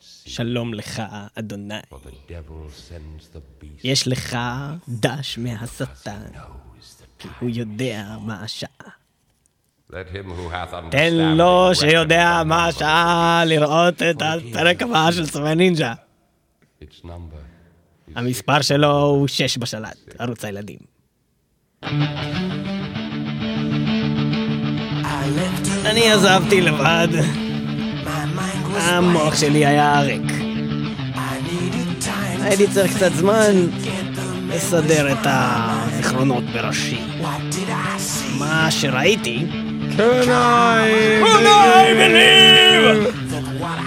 שלום לך, אדוני. יש לך דש מהשטן, כי הוא יודע מה השעה. תן לו שיודע מה השעה לראות את הפרק הבא של סמי נינג'ה. המספר שלו הוא שש בשלט, ערוץ הילדים. אני עזבתי לבד. המוח שלי היה ערק. הייתי צריך קצת זמן לסדר את הזיכרונות בראשי. מה שראיתי... Can I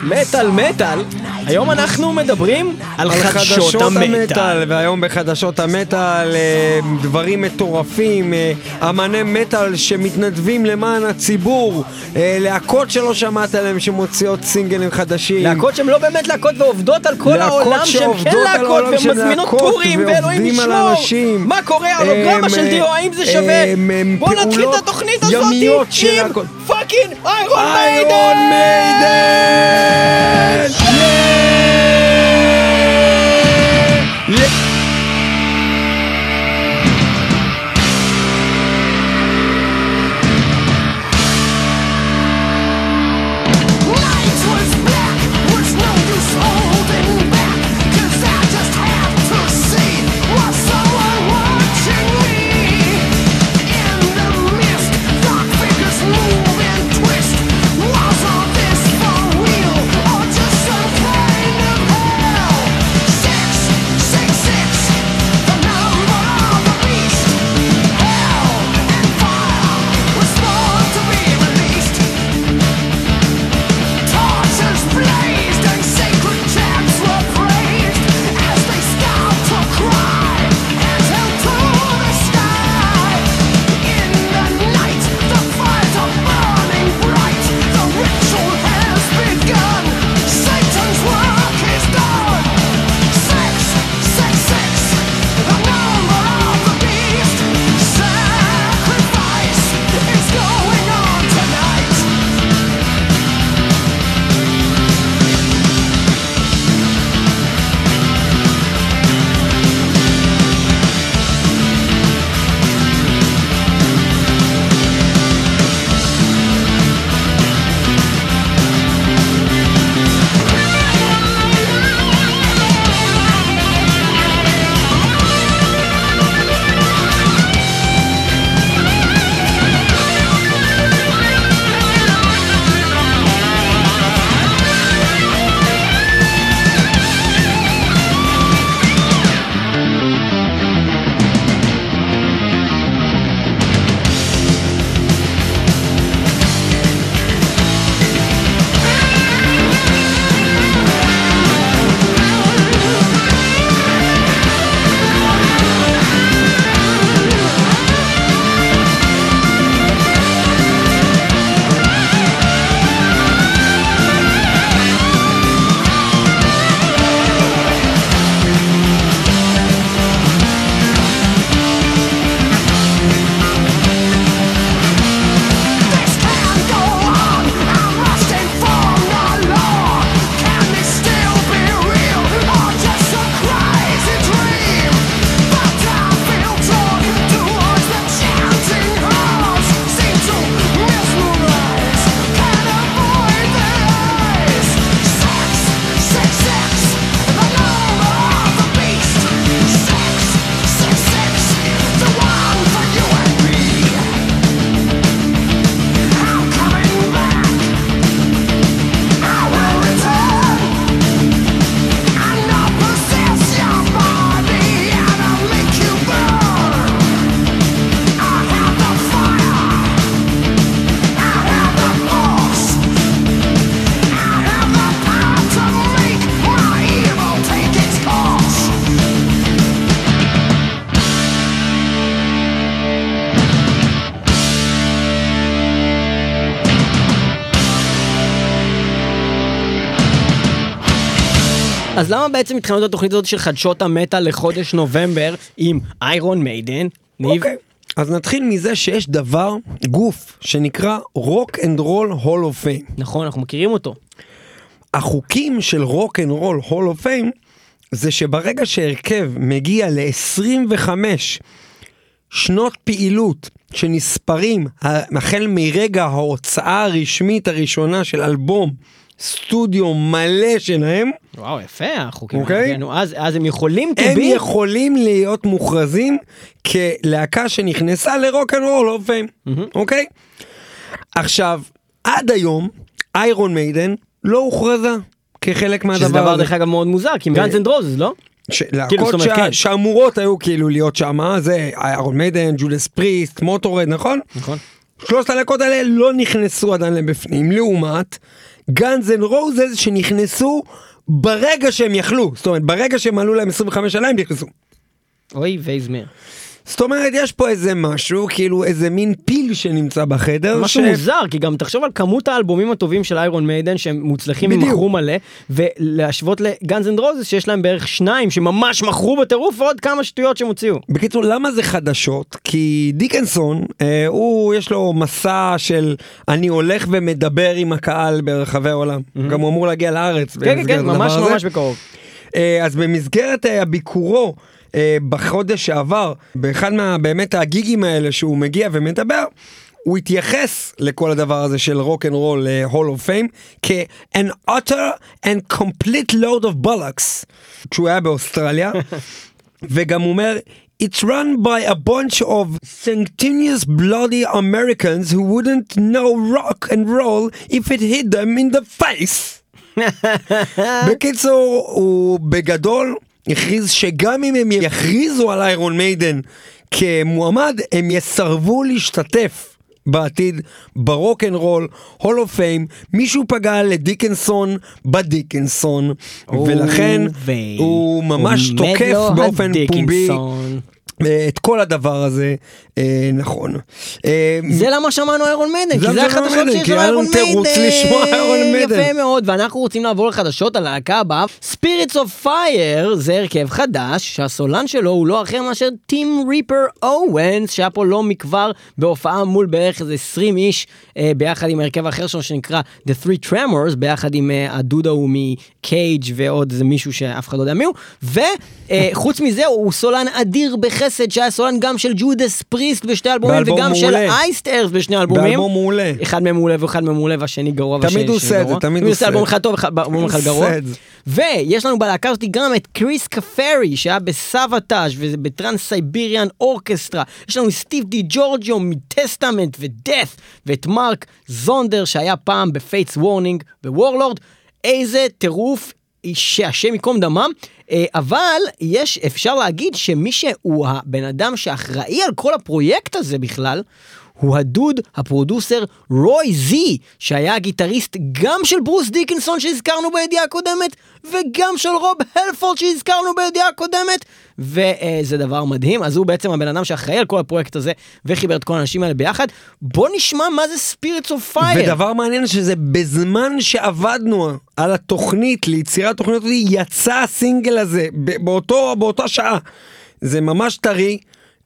מטאל מטאל היום אנחנו מדברים על, על חדשות המטאל. והיום בחדשות המטאל אה, דברים מטורפים, אה, אמני מטאל שמתנדבים למען הציבור, אה, להקות שלא שמעת עליהם שמוציאות סינגלים חדשים. להקות שהן לא באמת להקות ועובדות על כל העולם, שהן כן להקות ומזמינות טורים, ואלוהים ישמור. מה קורה, הולוגרמה של Dio, האם זה שווה? בוא נתחיל את התוכנית הזאת עם fucking Iron Maiden! למה בעצם התחלנו את התוכנית הזאת של חדשות המטה לחודש נובמבר עם Iron Maiden? ניב? אוקיי, אז נתחיל מזה שיש דבר, גוף, שנקרא Rock and Roll Hall of Fame. נכון, אנחנו מכירים אותו. החוקים של Rock and Roll Hall of Fame זה שברגע שהרכב מגיע ל-25 שנות פעילות שנספרים החל מרגע ההוצאה הרשמית הראשונה של אלבום סטודיו מלא שלהם, וואו, יפה החוקים. אוקיי. האלה. נו, אז אז הם יכולים to הם be... יכולים להיות מוכרזים כלהקה שנכנסה ל Rock and Roll of Fame, אוקיי? עכשיו, עד היום, Iron Maiden לא הוכרזה כחלק מהדבר שזה דבר הזה. דרך אגב מאוד מוזר, כי Guns N' Roses, לא? כאילו, להקות שה- כן. שאמורות היו כאילו להיות שם, זה Iron Maiden, Judas Priest, Motörhead, נכון? נכון. שלושת הלהקות האלה לא נכנסו עדיין לבפנים, לעומת Guns N' Roses שנכנסו ברגע שהם יכלו, זאת אומרת ברגע שהם עלו להם 25 שנה הם נכנסו. אוי ווייז מיר. זאת אומרת יש פה איזה משהו, כאילו איזה מין פיל שנמצא בחדר, משהו מוזר, כי גם תחשוב על כמות האלבומים הטובים של Iron Maiden שהם מוצלחים. ומכרו מלא, ולהשוות ל Guns N' Roses שיש להם בערך שניים שממש מכרו בטירוף ועוד כמה שטויות שהם הוציאו. בקיצור, למה זה חדשות? כי Dickinson, אה, הוא, יש לו מסע של אני הולך ומדבר עם הקהל ברחבי העולם. גם הוא אמור להגיע לארץ. כן, כן, כן, ממש. ממש בקרוב. אה, אז במסגרת אה, הביקורו אה, בחודש שעבר, באחד מה... באמת הגיגים האלה שהוא מגיע ומדבר, הוא התייחס לכל הדבר הזה של Rock and Roll Hall of Fame כ- an utter and complete load of bollocks כשהוא היה באוסטרליה וגם הוא אומר It's run by a bunch of sanctimonious bloody Americans who wouldn't know rock and roll if it hit them in the face. בקיצור, הוא בגדול הכריז שגם אם הם יכריזו על איירון מיידן כמועמד, הם יסרבו להשתתף. בעתיד ב Rock and Roll, Hall of Fame, מישהו פגע לדיקנסון בדיקנסון, ולכן ו- הוא ממש תוקף באופן פומבי הדיקנסון. אה, את כל הדבר הזה, אה, נכון. אה, זה למה שמענו איירון מיידן, כי זה החדשות שיש לנו איירון מיידן. יפה מאוד, ואנחנו רוצים לעבור לחדשות על הלהקה הבאה. Spirits of Fire זה הרכב חדש, שהסולן שלו הוא לא אחר מאשר טים ריפר אוונס, שהיה פה לא מכבר בהופעה מול בערך איזה 20 איש, אה, ביחד עם הרכב אחר שלו שנקרא The Three Tremors, ביחד עם אה, הדוד ההוא מקייג' ועוד איזה מישהו שאף אחד לא יודע מי הוא, וחוץ מזה הוא סולן אדיר בחסד, שהיה סולן גם של ג'ודס פריסט בשתי אלבומים, וגם של מעולה. אייסט ארס בשני אלבומים. באלבום מעולה. אחד מהם מעולה ואחד מהם מעולה והשני גרוע תמיד והשני הוא עושה את זה, גרוע. תמיד הוא עושה אלבום אחד טוב ואלבום אחד גרוע. ויש לנו בלהקה הזאת גם את קריס קפרי שהיה ב Savatage וב Trans-Siberian Orchestra. יש לנו סטיב די ג'ורג'יו מ Testament ו Death ואת מרק זונדר שהיה פעם ב Fates Warning ו Warlord. איזה טירוף שהשם ייקום דמם, אה, אבל יש, אפשר להגיד שמי שהוא הבן אדם שאחראי על כל הפרויקט הזה בכלל, הוא הדוד, ה producer רוי זי, שהיה הגיטריסט גם של ברוס דיקנסון שהזכרנו בידיעה הקודמת, וגם של רוב הלפורד שהזכרנו בידיעה הקודמת, וזה דבר מדהים, אז הוא בעצם הבן אדם שאחראי על כל הפרויקט הזה, וחיבר את כל האנשים האלה ביחד. בוא נשמע מה זה Spirits of Fire. ודבר מעניין שזה בזמן שעבדנו על התוכנית ליצירת תוכנית יצא הסינגל הזה באותו באותה שעה. זה ממש טרי.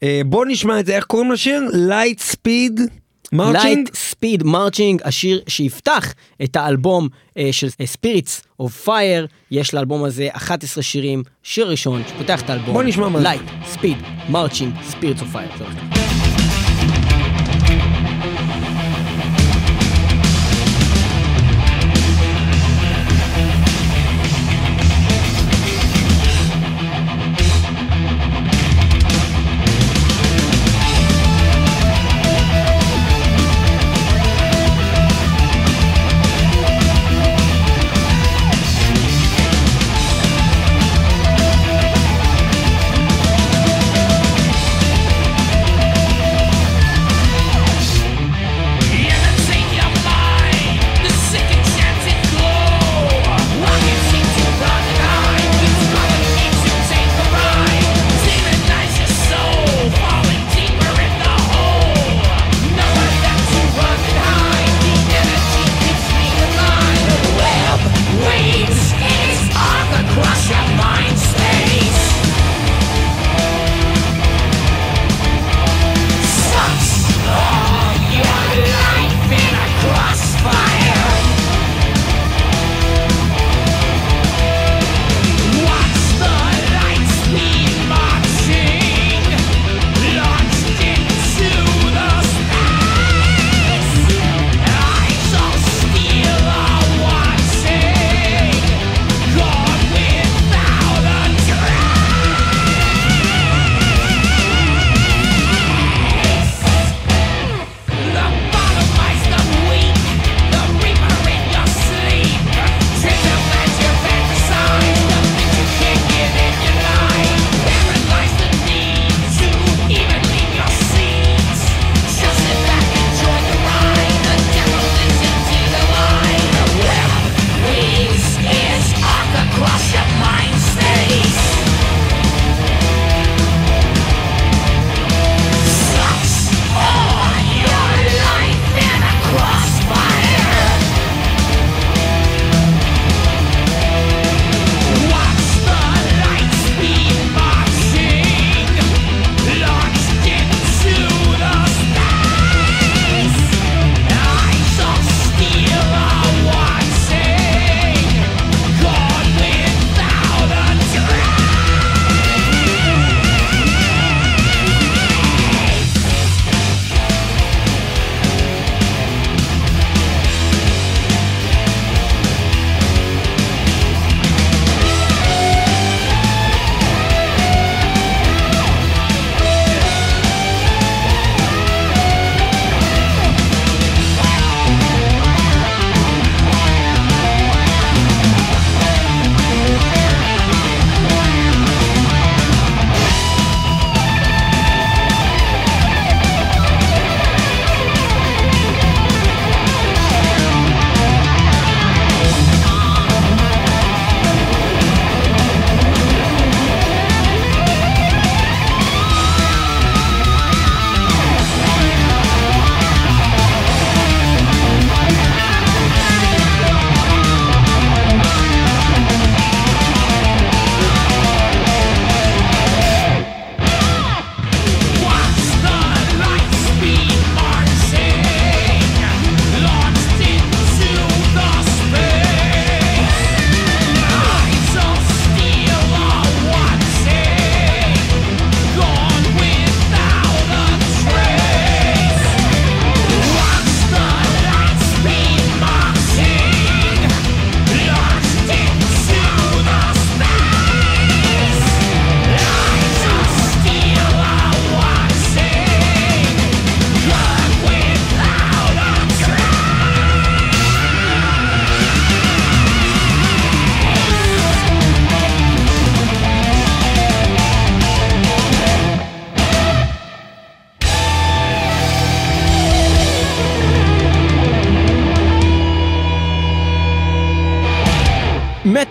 אה, בוא נשמע את זה איך קוראים לשיר? Light Speed Marching. Light Speed Marching, השיר שיפתח את האלבום אה, של Spirits of Fire, יש לאלבום הזה 11 שירים, שיר ראשון שפותח את האלבום. בוא נשמע מה זה. Light Speed Marching Spirits of Fire.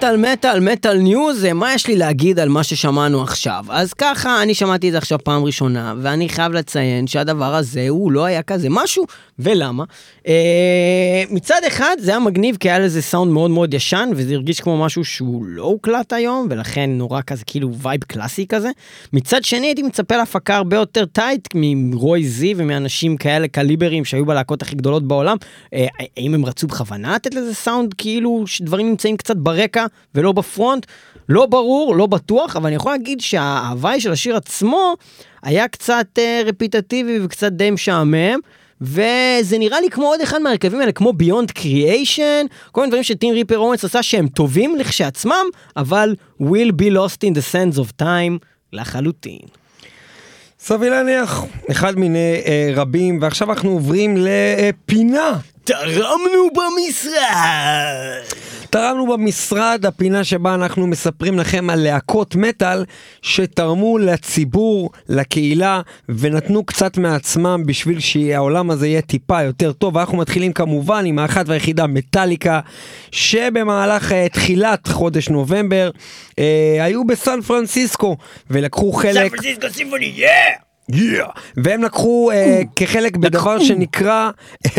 Metal metal metal news, מה יש לי להגיד על מה ששמענו עכשיו? אז ככה, אני שמעתי את זה עכשיו פעם ראשונה, ואני חייב לציין שהדבר הזה הוא לא היה כזה משהו, ולמה? אה, מצד אחד זה היה מגניב כי היה לזה סאונד מאוד מאוד ישן, וזה הרגיש כמו משהו שהוא לא הוקלט היום, ולכן נורא כזה כאילו vibe קלאסי כזה. מצד שני הייתי מצפה להפקה הרבה יותר tight מרוי זי ומאנשים כאלה קליברים שהיו בלהקות הכי גדולות בעולם. אה, האם הם רצו בכוונה לתת לזה סאונד כאילו שדברים נמצאים קצת ברקע ולא בפרונט? לא ברור, לא בטוח, אבל אני יכול להגיד שההוואי של השיר עצמו היה קצת אה, רפיטטיבי וקצת די משעמם. וזה נראה לי כמו עוד אחד מהרכבים האלה, כמו ביונד קריאיישן, כל מיני דברים שטים ריפר אומץ עשה שהם טובים לכשעצמם, אבל will be lost in the sands of time לחלוטין. סביר להניח, אחד מיני אה, רבים, ועכשיו אנחנו עוברים לפינה. תרמנו במשרד! תרמנו במשרד הפינה שבה אנחנו מספרים לכם על להקות מטאל שתרמו לציבור, לקהילה, ונתנו קצת מעצמם בשביל שהעולם הזה יהיה טיפה יותר טוב. אנחנו מתחילים כמובן עם האחת והיחידה מטאליקה, שבמהלך אה, תחילת חודש נובמבר אה, היו בסן פרנסיסקו ולקחו חלק... פרנסיסקו סימפוני, יא! Yeah. והם לקחו uh, כחלק בדבר. שנקרא,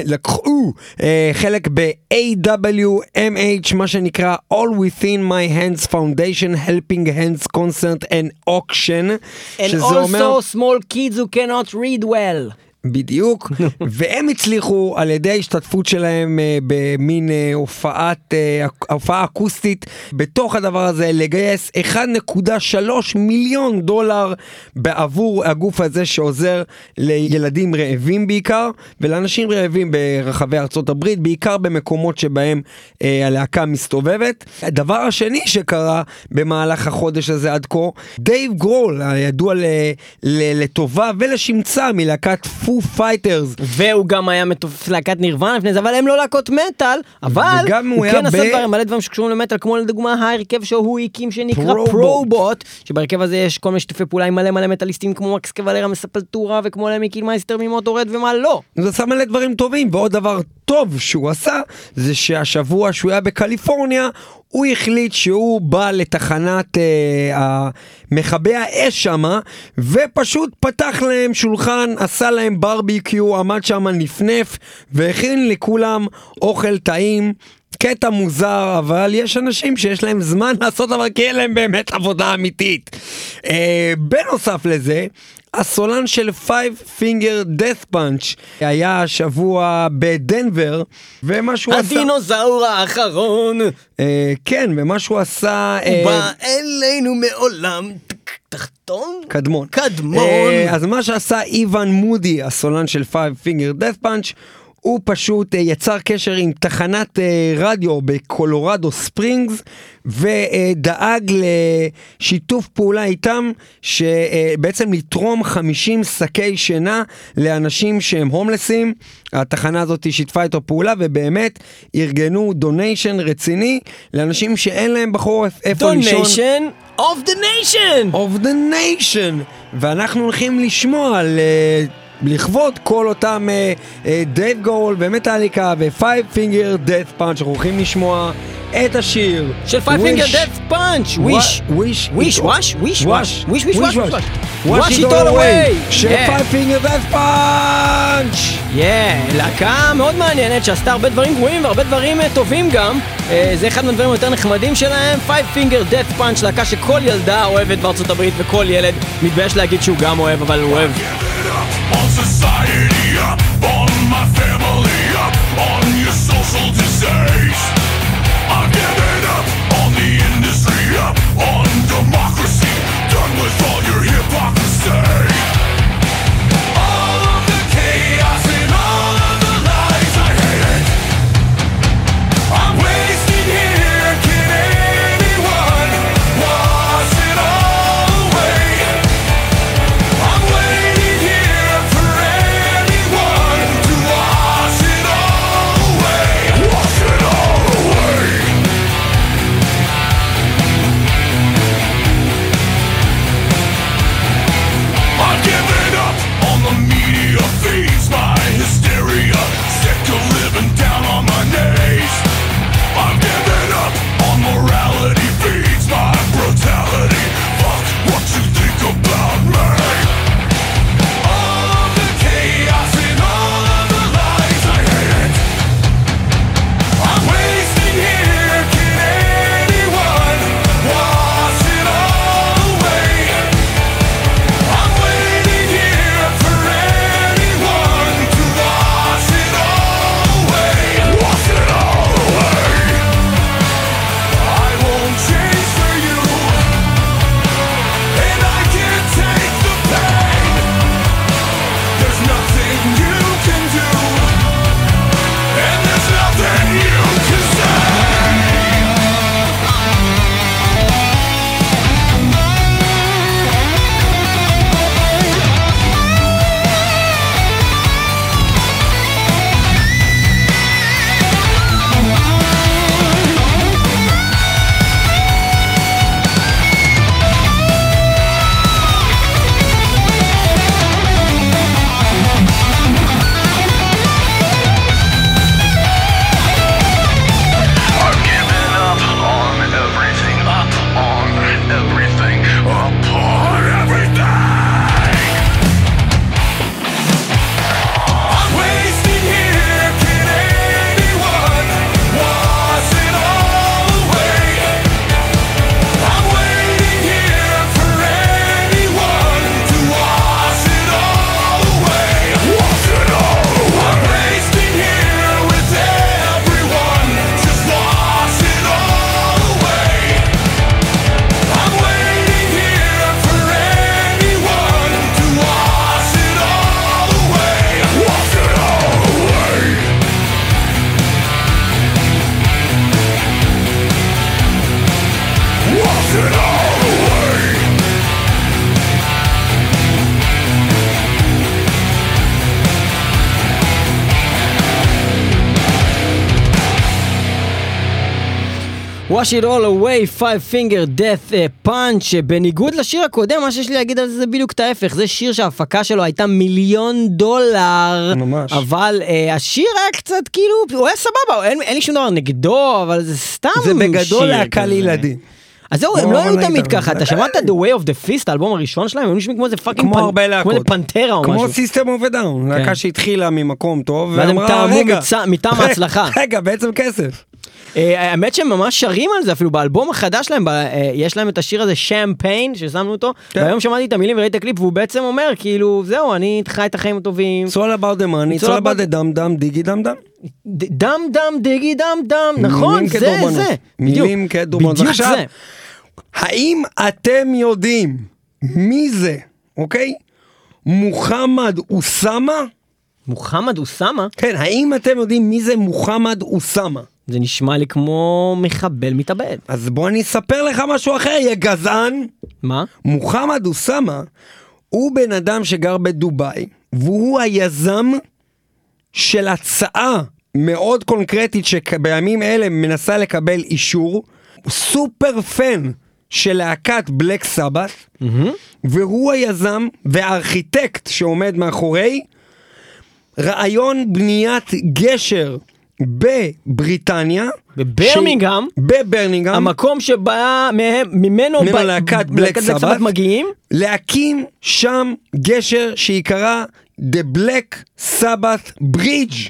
לקחו uh, חלק ב-AWMH, מה שנקרא All Within My Hands Foundation Helping Hands Concert and Auction, And also אומר, small kids who cannot read well. בדיוק, והם הצליחו על ידי ההשתתפות שלהם אה, במין אה, הופעת, אה, הופעה אקוסטית בתוך הדבר הזה לגייס 1.3 מיליון דולר בעבור הגוף הזה שעוזר לילדים רעבים בעיקר ולאנשים רעבים ברחבי ארצות הברית, בעיקר במקומות שבהם אה, הלהקה מסתובבת. הדבר השני שקרה במהלך החודש הזה עד כה, דייב גרול, הידוע לטובה ולשמצה מלהקת Foo Fighters. והוא גם היה מתופף להקת נירוונה לפני זה, אבל הם לא להקות מטאל, אבל הוא כן עשה דברים, מלא דברים שקשורים למטאל, כמו לדוגמה ההרכב שהוא הקים שנקרא Probot. שבהרכב הזה יש כל מיני שיתופי פעולה עם מלא מלא מטאליסטים כמו מקס קוולרה מ Sepultura וכמו למי קילמייסטר מ Motorhead ומה לא. הוא עשה מלא דברים טובים, ועוד דבר טוב שהוא עשה, זה שהשבוע שהוא היה בקליפורניה, הוא החליט שהוא בא לתחנת אה, מכבי האש שמה, ופשוט פתח להם שולחן, עשה להם ברביקיו, עמד שם נפנף, והכין לכולם אוכל טעים. קטע מוזר, אבל יש אנשים שיש להם זמן לעשות אבל כי אין להם באמת עבודה אמיתית. אה, בנוסף לזה, הסולן של Five Finger Death Punch היה השבוע בדנבר, ומה שהוא עשה... הדינוזאור האחרון, אה, כן, ומה שהוא עשה... הוא אה, בא אלינו מעולם תחתון? קדמון. קדמון. אה, אז מה שעשה איוון מודי, הסולן של Five Finger Death Punch, הוא פשוט אה, יצר קשר עם תחנת אה, רדיו בקולורדו ספרינגס ודאג לשיתוף פעולה איתם שבעצם לתרום 50 שקי שינה לאנשים שהם הומלסים. התחנה הזאת שיתפה איתו פעולה ובאמת ארגנו donation רציני לאנשים שאין להם בחורף איפה לישון. Donation of the nation! of the nation ואנחנו הולכים לשמוע על אה, לכבוד כל אותם דייב גרול ומטאליקה ו Five Finger Death Punch אנחנו הולכים לשמוע את השיר של Five Finger Death Punch wash wash wash wash wash wash wash wash wash it all away. של Five Finger Death Punch כן, להקה מאוד מעניינת שעשתה הרבה דברים גרועים והרבה דברים אה, טובים גם. אה, זה אחד מהדברים היותר נחמדים שלהם, Five Finger Death Punch, להקה שכל ילדה אוהבת בארצות הברית וכל ילד מתבייש להגיד שהוא גם אוהב, אבל הוא אוהב. on society on my family on your social wash it all away, five finger death uh, punch, בניגוד לשיר הקודם, מה שיש לי להגיד על זה זה בדיוק את ההפך, זה שיר שההפקה שלו הייתה מיליון דולר, ממש. אבל uh, השיר היה קצת כאילו, הוא היה סבבה, אין, אין לי שום דבר נגדו, אבל זה סתם זה בגדול שיר להקה. לילדים. אז זהו, הם לא היו תמיד. ככה, אתה שמעת The Way of the Fist, האלבום הראשון שלהם, הם נשמעים כמו איזה fucking כמו הרבה להקות. כמו פנטרה או כמו משהו. System of a Down, כן. להקה שהתחילה ממקום טוב, ואמרה, רגע, מטעם ההצלחה." רגע, בעצם כסף. אה, האמת שהם ממש שרים על זה אפילו באלבום החדש שלהם, אה, יש להם את השיר הזה שמפיין ששמנו אותו, כן. והיום שמעתי את המילים וראיתי את הקליפ והוא בעצם אומר כאילו זהו אני חי את החיים הטובים, It's all about the money, It's all about the דם דם דיגי דם דם. דם דם דיגי דם דם, נכון זה. זה, מילים בדיוק, כדורבנות. בדיוק זה. האם אתם יודעים מי זה, אוקיי? מוחמד אוסמה? מוחמד אוסמה, כן, האם אתם יודעים מי זה מוחמד אוסמה? זה נשמע לי כמו מחבל מתאבד, אז בוא אני אספר לך משהו אחר, יא גזען. מה? מוחמד אוסמה הוא בן אדם שגר בדובאי, והוא היזם של הצעה מאוד קונקרטית שבימים אלה מנסה לקבל אישור. הוא סופר פן של להקת בלק סבת, והוא היזם והארכיטקט שעומד מאחורי רעיון בניית גשר בבריטניה. בברמינגהאם? ש- בברמינגהאם. המקום שבא מהם- ממנו ממנו להקת בלק סבת. מגיעים, להקים שם גשר שיקרא The Black Sabbath Bridge.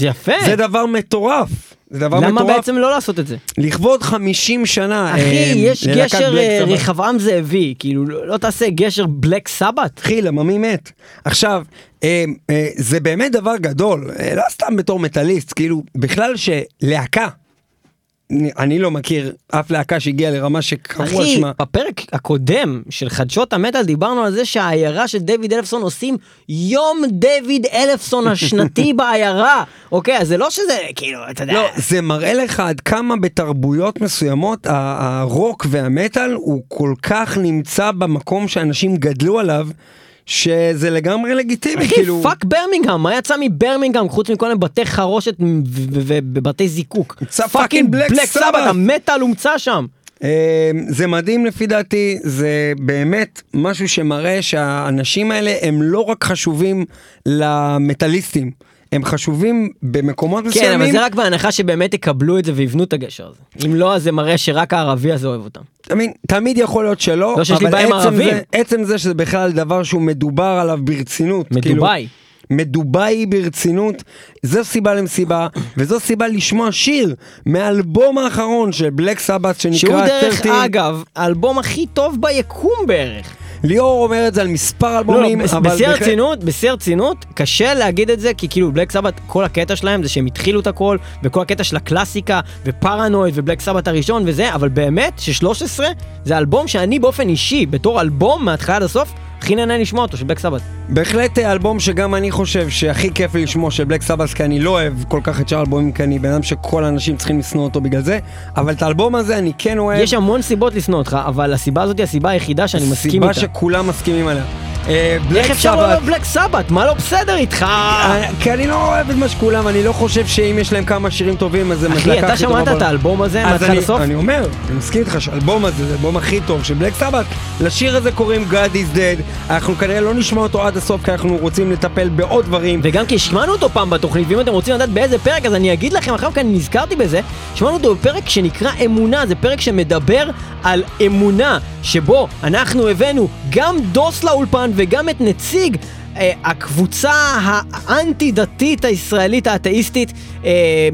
זה יפה, זה דבר מטורף. זה דבר למה מטורף. בעצם לא לעשות את זה? לכבוד 50 שנה. אחי, אה, יש גשר אה. רחבעם זאבי, כאילו, לא לא תעשה גשר בלק סבת? אחי, למה מי מת? עכשיו, זה באמת דבר גדול, אה, לא סתם בתור מטאליסט, כאילו, בכלל שלהקה, אני- לא מכיר אף להקה שהגיעה לרמה שקראו על אחי, שמה. בפרק הקודם של חדשות המטאל דיברנו על זה שהעיירה של דיוויד אלפסון עושים יום דיוויד אלפסון השנתי בעיירה. אוקיי, אז זה לא שזה, כאילו, אתה יודע. לא, זה מראה לך עד כמה בתרבויות מסוימות הרוק והמטאל הוא כל כך נמצא במקום שאנשים גדלו עליו, שזה לגמרי לגיטימי, אחי, כאילו... fuck ברמינגהם, מה יצא מברמינגהם חוץ מכל מיני בתי חרושת ובתי זיקוק? fucking Black Sabbath, המטאל הומצא שם. אה, זה מדהים לפי דעתי, זה באמת משהו שמראה שהאנשים האלה הם לא רק חשובים למטאליסטים, הם חשובים במקומות כן, מסוימים. אבל זה רק בהנחה שבאמת יקבלו את זה ויבנו את הגשר הזה. אם לא, אז זה מראה שרק הערבי הזה אוהב אותם. מבין, תמיד יכול להיות שלא, לא אבל עצם. זה- עצם זה שזה בכלל דבר שהוא מדובר עליו ברצינות. כאילו, מדובאי. מדובאי ברצינות, זו סיבה למסיבה, וזו סיבה לשמוע שיר מהאלבום האחרון של בלק סבת שהוא שנקרא דרך 13. אגב, האלבום הכי טוב ביקום בערך. ליאור אומר את זה על מספר לא, אלבומים, לא, אבל... בשיא בהחלט- הרצינות, בשיא הרצינות, קשה להגיד את זה, כי כאילו בלק סבת, כל הקטע שלהם זה שהם התחילו את הכל, וכל הקטע של הקלאסיקה, ופרנויד, ובלק סבת הראשון וזה, אבל באמת, ש-13 זה אלבום שאני באופן אישי, בתור אלבום מההתחלה עד הסוף, הכי נהנה לשמוע אותו, של בלק סבת. בהחלט אה, אלבום שגם אני חושב שהכי כיף לי לשמוע של בלק סבאס כי אני לא אוהב כל כך את שאר האלבומים כי אני בן אדם שכל האנשים צריכים לשנוא אותו בגלל זה אבל את האלבום הזה אני כן אוהב. יש המון סיבות לשנוא אותך, אבל הסיבה הזאת היא הסיבה היחידה שאני מסכים איתה. סיבה שכולם מסכימים עליה. אה, איך אפשר לא אוהב בלק סבת? מה לא בסדר איתך? אה, כי אני לא אוהב את מה שכולם, אני לא חושב שאם יש להם כמה שירים טובים אז זה אחי, אתה הכי טובה שמעת את. האלבום הזה אני- לסוף? אני אומר, אני מסכים איתך שהאלבום הזה זה האלבום הכי טוב של בלק סבת. לשיר הזה קוראים God is Dead, אנחנו כנראה לא נשמע אותו עד הסוף כי אנחנו רוצים לטפל בעוד דברים. וגם כי השמענו אותו פעם בתוכנית, ואם אתם רוצים לדעת באיזה פרק, אז אני אגיד לכם אחר כך, אני נזכרתי בזה, שמענו אותו בפרק שנקרא אמונה, זה פרק שמדבר על אמונה, שבו אנחנו הבאנו גם דוס לאולפן וגם את נציג הקבוצה האנטי-דתית הישראלית האתאיסטית, אה,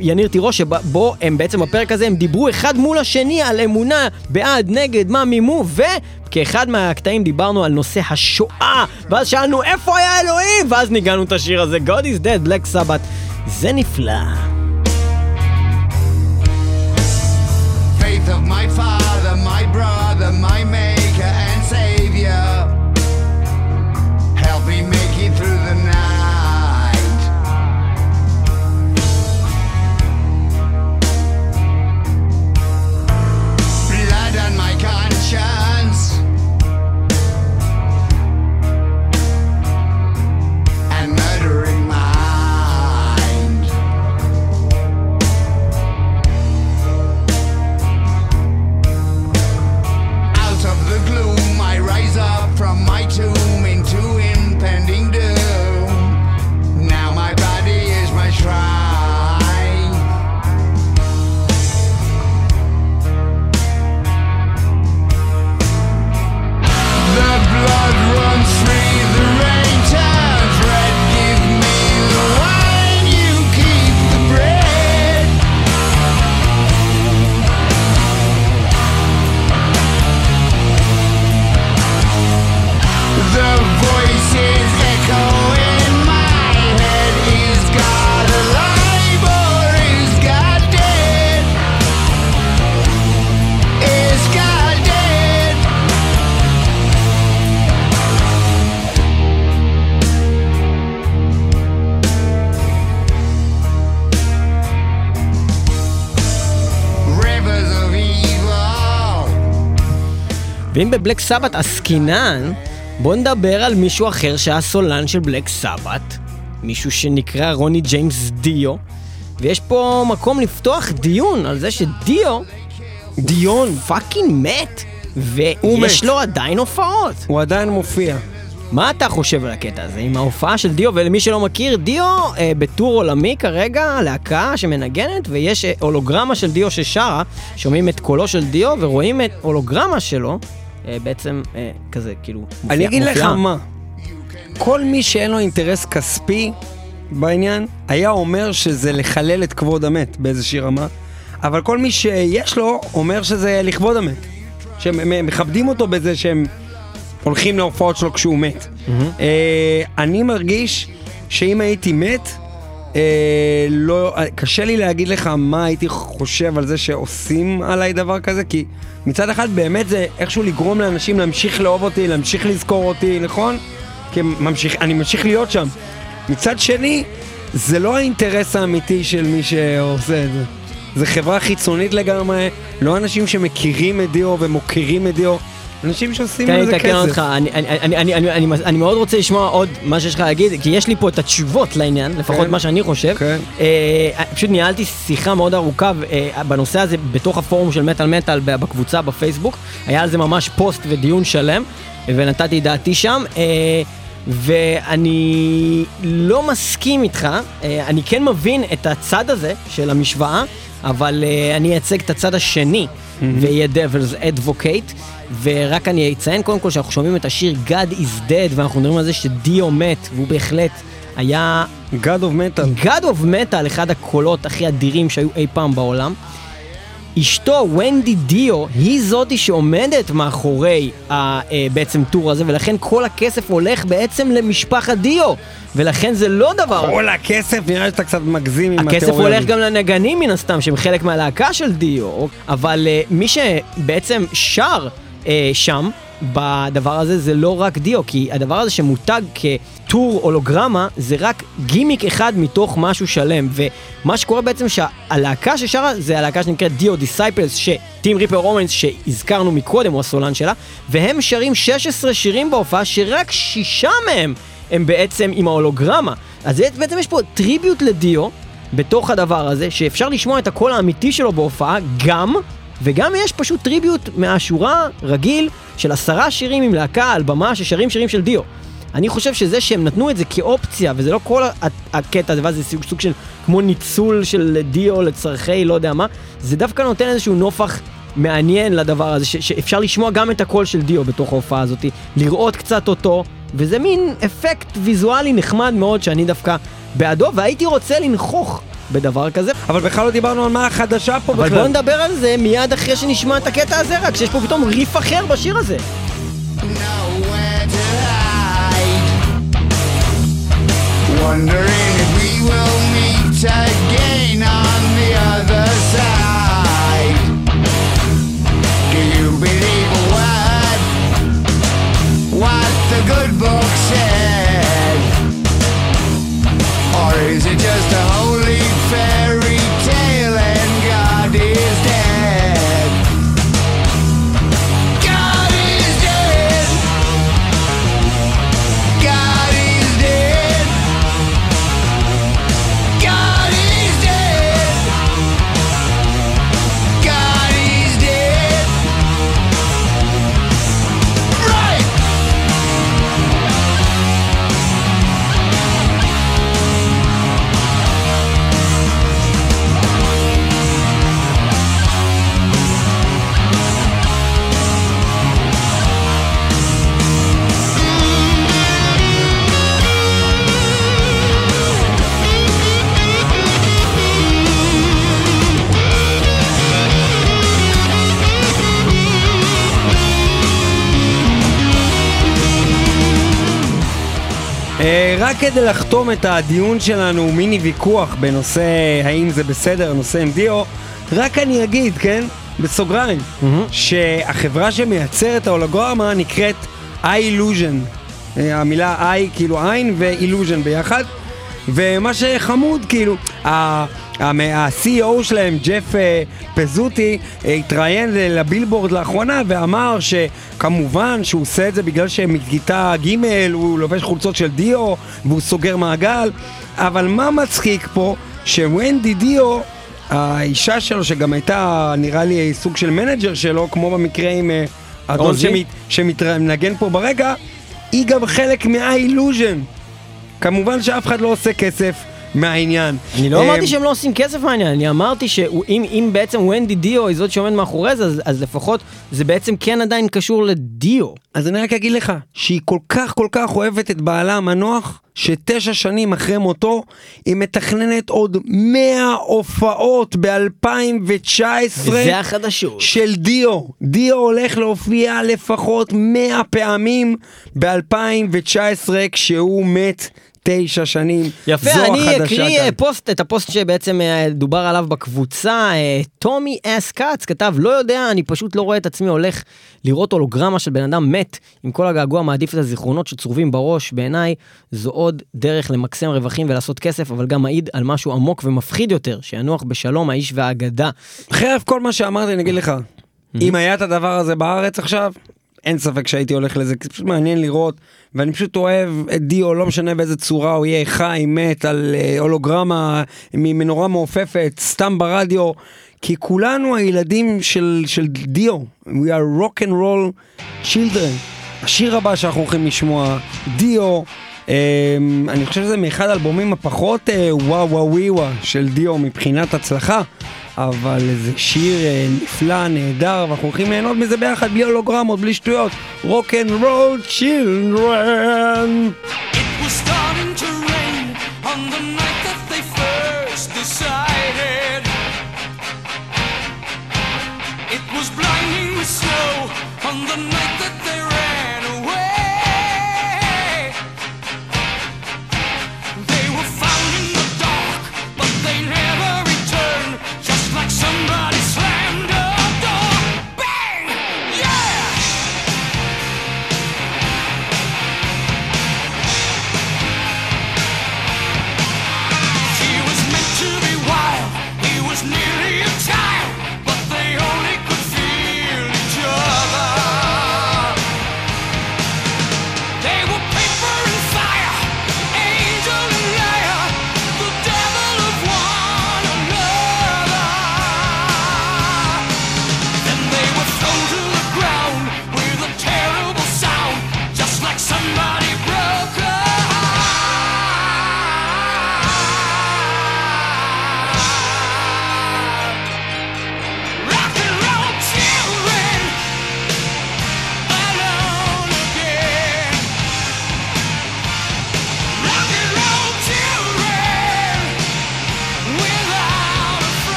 יניר תירוש, שבו הם בעצם בפרק הזה, הם דיברו אחד מול השני על אמונה, בעד, נגד, מה מימו, וכאחד מהקטעים דיברנו על נושא השואה, ואז שאלנו איפה היה אלוהים, ואז ניגענו את השיר הזה, God is dead, Black Sabbath. זה נפלא. ואם ב Black Sabbath עסקינן, בוא נדבר על מישהו אחר שהיה סולן של Black Sabbath, מישהו שנקרא רוני ג'יימס דיו, ויש פה מקום לפתוח דיון על זה שדיו, דיו fucking מת, ויש. לו עדיין הופעות. הוא עדיין מופיע. מה אתה חושב על הקטע הזה עם ההופעה של דיו? ולמי שלא מכיר, דיו אה, בטור עולמי כרגע, להקה שמנגנת, ויש אה, הולוגרמה של דיו ששרה, שומעים את קולו של דיו ורואים את הולוגרמה שלו, בעצם אה, כזה, כאילו, מופיע, אני אגיד לך מופיעה. מה, כל מי שאין לו אינטרס כספי בעניין, היה אומר שזה לחלל את כבוד המת באיזושהי רמה, אבל כל מי שיש לו, אומר שזה לכבוד המת. שהם הם מכבדים אותו בזה שהם הולכים להופעות שלו כשהוא מת. אה, אני מרגיש שאם הייתי מת, אה, לא, אה, קשה לי להגיד לך מה הייתי חושב על זה שעושים עליי דבר כזה, כי מצד אחד באמת זה איכשהו לגרום לאנשים להמשיך לאהוב אותי, להמשיך לזכור אותי, נכון? כי ממשיך, אני ממשיך להיות שם. מצד שני, זה לא האינטרס האמיתי של מי שעושה את זה. זה חברה חיצונית לגמרי, לא אנשים שמכירים את דיו ומוקירים את דיו, אנשים שעושים תן על לי זה לתקן כסף. אותך, אני- אני- אני- אני- אני- אני- מאוד רוצה לשמוע עוד מה שיש לך להגיד, כי יש לי פה את התשובות לעניין, לפחות כן. מה שאני חושב. כן. אה, פשוט ניהלתי שיחה מאוד ארוכה אה, בנושא הזה בתוך הפורום של מטאל מטאל בקבוצה בפייסבוק, היה על זה ממש פוסט ודיון שלם, ונתתי דעתי שם. אה, ואני לא מסכים איתך, אה, אני כן מבין את הצד הזה של המשוואה, אבל אה, אני אייצג את הצד השני, ואהיה Devil's Advocate, ורק אני אציין קודם כל שאנחנו שומעים את השיר God is Dead, ואנחנו מדברים על זה שדיו מת, והוא בהחלט היה God of Metal. God of Metal, אחד הקולות הכי אדירים שהיו אי פעם בעולם. אשתו, ונדי דיו, היא זאתי שעומדת מאחורי ה, אה, בעצם tour הזה, ולכן כל הכסף הולך בעצם למשפחת דיו, ולכן זה לא דבר... כל הכסף, נראה שאתה קצת מגזים עם הכסף התיאוריה הולך הזאת. גם לנגנים מן הסתם, שהם חלק מהלהקה של דיו, אבל אה, מי שבעצם שר אה, שם בדבר הזה זה לא רק דיו, כי הדבר הזה שמותג כ tour הולוגרמה זה רק גימיק אחד מתוך משהו שלם, ומה שקורה בעצם שהלהקה ששרה זה הלהקה שנקראת Dio Disciples, ש Tim Ripper Owens שהזכרנו מקודם הוא הסולן שלה, והם שרים 16 שירים בהופעה שרק שישה מהם הם בעצם עם ההולוגרמה. אז בעצם יש פה tribute לדיו, בתוך הדבר הזה, שאפשר לשמוע את הקול האמיתי שלו בהופעה גם, וגם יש פשוט tribute מהשורה רגיל של עשרה שירים עם להקה על במה ששרים שירים של דיו. אני חושב שזה שהם נתנו את זה כאופציה, וזה לא כל הקטע הזה, ואז זה סוג, סוג של כמו ניצול של דיו לצורכי לא יודע מה, זה דווקא נותן איזשהו נופח מעניין לדבר הזה, ש- שאפשר לשמוע גם את הקול של דיו בתוך ההופעה הזאת, לראות קצת אותו, וזה מין אפקט ויזואלי נחמד מאוד שאני דווקא בעדו, והייתי רוצה לנכוך בדבר כזה. אבל בכלל לא דיברנו על מה החדשה פה אבל בכלל. בואו נדבר על זה מיד אחרי שנשמע את הקטע הזה רק, שיש פה פתאום ריף אחר בשיר הזה. nowhere to hide. Wondering if we will meet again on the other side. Do you believe a word? What the good book said? Or is it just a רק כדי לחתום את הדיון שלנו, מיני ויכוח בנושא האם זה בסדר, נושא דיו, רק אני אגיד, כן, בסוגריים, שהחברה שמייצרת ההולוגרמה נקראת eye-illusion. אה, המילה eye כאילו עין ו-illusion ביחד. ומה שחמוד, כאילו, ה-CEO שלהם, ג'ף אה, פזוטי, התראיין לבילבורד לאחרונה ואמר שכמובן שהוא עושה את זה בגלל שמכיתה ג' הוא לובש חולצות של דיו והוא סוגר מעגל, אבל מה מצחיק פה? שוונדי דיו, האישה שלו שגם הייתה נראה לי סוג של manager שלו, כמו במקרה עם אה, אדון? שמת, שמנגן פה ברקע, היא גם חלק מה illusion. כמובן שאף אחד לא עושה כסף מהעניין. אני לא אה, אמרתי שהם לא עושים כסף מהעניין, אני אמרתי שאם אם בעצם ונדי דיו היא זאת שעומד מאחורי זה, אז, אז לפחות זה בעצם כן עדיין קשור לדיו. אז אני רק אגיד לך שהיא כל כך כל כך אוהבת את בעלה המנוח, שתשע שנים אחרי מותו, היא מתכננת עוד 100 הופעות ב-2019. וזה החדשות. של דיו. דיו הולך להופיע לפחות 100 פעמים ב-2019 כשהוא מת תשע שנים. יפה, זו אני החדשה אקריא כאן. אה, פוסט, את הפוסט שבעצם אה, דובר עליו בקבוצה. אה, טומי אס כץ כתב, לא יודע, אני פשוט לא רואה את עצמי הולך לראות הולוגרמה של בן אדם מת, עם כל הגעגוע מעדיף את הזיכרונות שצרובים בראש. בעיניי זו עוד דרך למקסם רווחים ולעשות כסף, אבל גם מעיד על משהו עמוק ומפחיד יותר, שינוח בשלום האיש והאגדה. חרף כל מה שאמרתי, אני אגיד לך, אם היה את הדבר הזה בארץ עכשיו, אין ספק שהייתי הולך לזה, כי זה פשוט מעניין לראות, ואני פשוט אוהב את דיו, לא משנה באיזה צורה הוא יהיה חי, מת, על אה, הולוגרמה ממנורה מעופפת, סתם ברדיו, כי כולנו הילדים של, של דיו, we are rock and roll children. השיר הבא שאנחנו הולכים לשמוע, דיו, אה, אני חושב שזה מאחד האלבומים הפחות אה, וואו וואו וואו של דיו מבחינת הצלחה. אבל זה שיר אה, נפלא, נהדר, ואנחנו הולכים ליהנות מזה ביחד, בלי הולוגרמות, בלי שטויות. Rock and Roll Children. On the night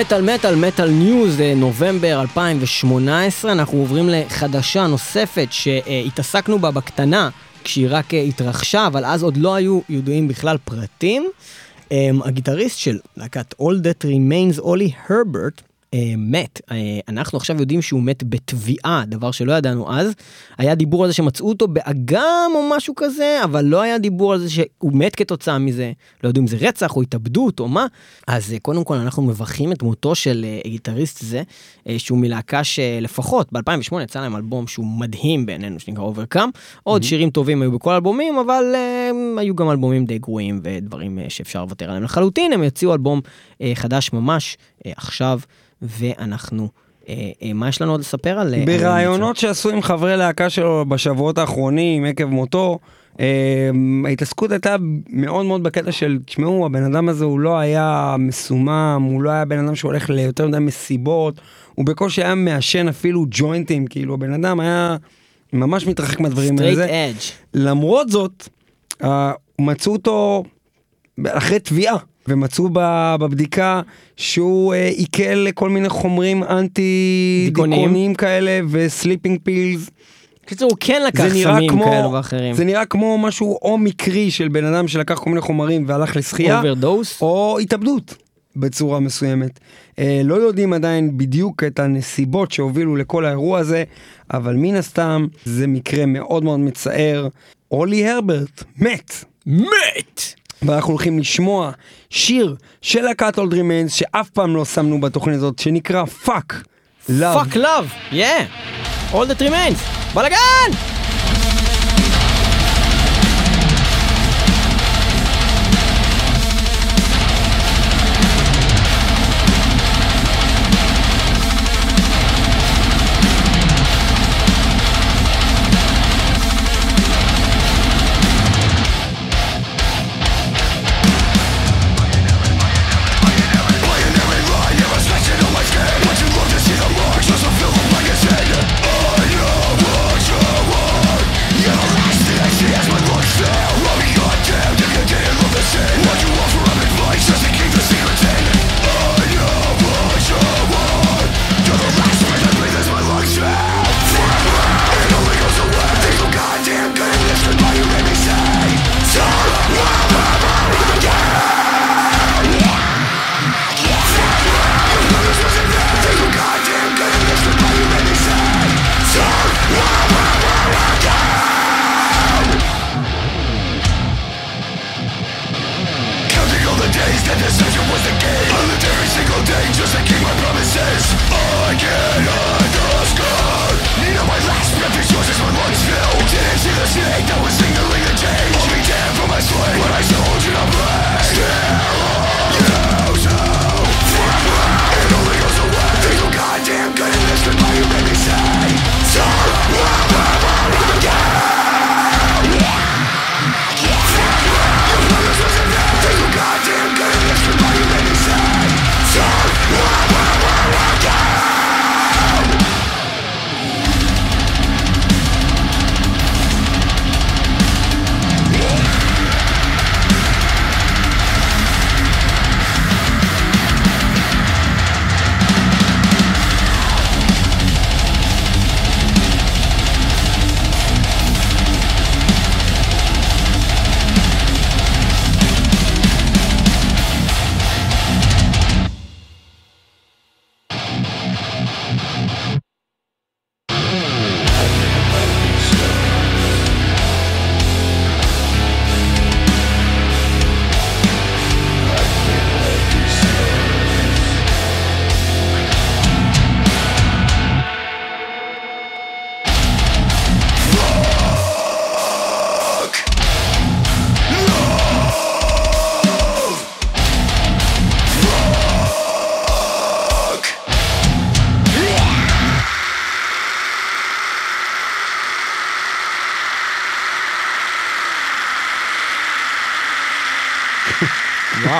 מטאל מטאל מטאל ניוז, אה, נובמבר 2018, אנחנו עוברים לחדשה נוספת שהתעסקנו בה בקטנה, כשהיא רק אה, התרחשה, אבל אז עוד לא היו ידועים בכלל פרטים. אה, הגיטריסט של להקת All That Remains, אולי הרברט, מת. אה, אנחנו עכשיו יודעים שהוא מת בתביעה, דבר שלא ידענו אז. היה דיבור על זה שמצאו אותו באגם או משהו כזה, אבל לא היה דיבור על זה שהוא מת כתוצאה מזה. לא יודעים אם זה רצח או התאבדות או מה. אז אה, קודם כל אנחנו מברכים את מותו של אה, גיטריסט זה, אה, שהוא מלהקה שלפחות ב-2008 יצא להם אלבום שהוא מדהים בעינינו, שנקרא Overcome. עוד שירים טובים היו בכל האלבומים, אבל אה, היו גם אלבומים די גרועים ודברים אה, שאפשר לוותר עליהם לחלוטין. הם יוציאו אלבום אה, חדש ממש אה, עכשיו, ואנחנו... אה, אה, מה יש לנו עוד לספר על... אה, על בראיונות שעשו עם חברי להקה שלו בשבועות האחרונים עקב מותו, ההתעסקות הייתה מאוד מאוד בקטע של, תשמעו, הבן אדם הזה הוא לא היה מסומם, הוא לא היה בן אדם שהולך ליותר מדי מסיבות, הוא בקושי היה מעשן אפילו ג'וינטים, כאילו הבן אדם היה ממש מתרחק מהדברים straight האלה. edge. למרות זאת, מצאו אותו אחרי טביעה, ומצאו בבדיקה שהוא אה, עיכל כל מיני חומרים אנטי דיכאוניים. כאלה ו sleeping pills. בקיצור, הוא כן לקח סמים כמו, כאלו ואחרים. זה נראה כמו משהו או מקרי של בן אדם שלקח כל מיני חומרים והלך לשחייה, overdose. או התאבדות בצורה מסוימת. אה, לא יודעים עדיין בדיוק את הנסיבות שהובילו לכל האירוע הזה, אבל מן הסתם זה מקרה מאוד מאוד מצער. אולי הרברט מת. מת! ואנחנו הולכים לשמוע שיר של להקת All That Remains שאף פעם לא שמנו בתוכנית הזאת, שנקרא Fuck. לאב. פאק לאב, יא! All that remains! בלאגן! Counting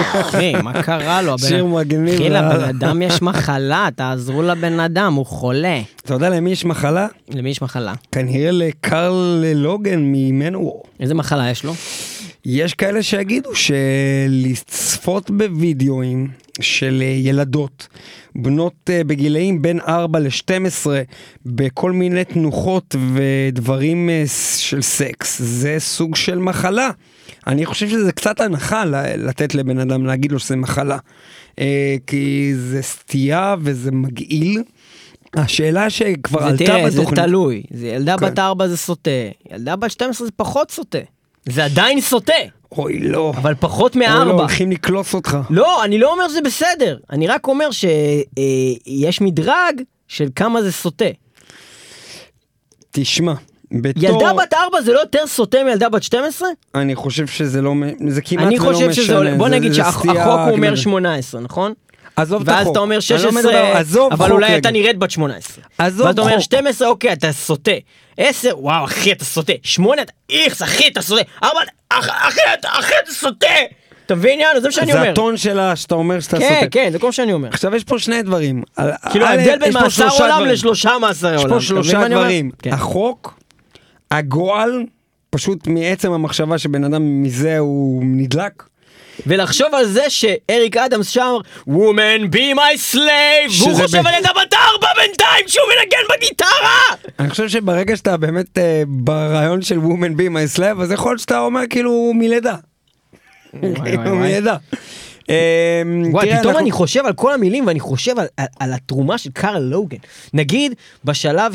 וואו, אחי, מה קרה לו? שיר מגניב. אחי. לבן אדם יש מחלה, תעזרו לבן אדם, הוא חולה. אתה יודע למי יש מחלה? למי יש מחלה? כנראה לקרל לוגן ממנוור. איזה מחלה יש לו? יש כאלה שיגידו שלצפות בווידאוים של ילדות בנות אה, בגילאים בין 4 ל-12 בכל מיני תנוחות ודברים אה, של סקס, זה סוג של מחלה. אני חושב שזה קצת הנחה לתת לבן אדם להגיד לו שזה מחלה. אה, כי זה סטייה וזה מגעיל. השאלה שכבר עלתה תראה, זה בתוכנית, תלוי. זה ילדה כן. בת 4 זה סוטה, ילדה בת 12 זה פחות סוטה. זה עדיין סוטה, אוי לא, אבל פחות אוי לא, מארבע. הולכים לקלוס אותך. לא, אני לא אומר שזה בסדר, אני רק אומר שיש מדרג של כמה זה סוטה. תשמע, בתור... ילדה בת 4 זה לא יותר סוטה מילדה בת 12? אני חושב שזה לא, זה כמעט אני ולא משנה. חושב שזה עולה, בוא זה- נגיד זה שהחוק הוא אומר גדולה. 18, נכון? עזוב את החוק. ואז אתה אומר אני לא מדבר- 16, עזוב אבל חוק אולי רגע. הייתה נראית בת 18. עזוב ואז אתה אומר חוק. 12, אוקיי, אתה סוטה. 10, וואו, אחי, אתה סוטה. 8, אתה איכס, אחי, אתה סוטה. 4, אחי, אתה- אחי, אתה סוטה. אתה מבין, יאללה, זה מה שאני זה אומר. הטון שלה שאתה אומר שאתה כן, סוטה. כן, זה כל מה שאני אומר. עכשיו יש פה שני דברים. כאילו ההבדל בין מאסר עולם דברים. לשלושה מאסרי עולם. יש אתה פה שלושה אני אומר? דברים. כן. החוק, הגועל, פשוט מעצם המחשבה שבן אדם מזה הוא נדלק. ולחשוב על זה שאריק אדמס שר Woman be my slave והוא חושב ב- על ילדה בת ארבע בינתיים שהוא מנגן בגיטרה אני חושב שברגע שאתה באמת אה, ברעיון של Woman be my slave, אז יכול להיות שאתה אומר כאילו מלידה. כאילו מלידה. אה, וואי, פתאום אני חושב על כל המילים ואני חושב על, התרומה של קארל לוגן. נגיד בשלב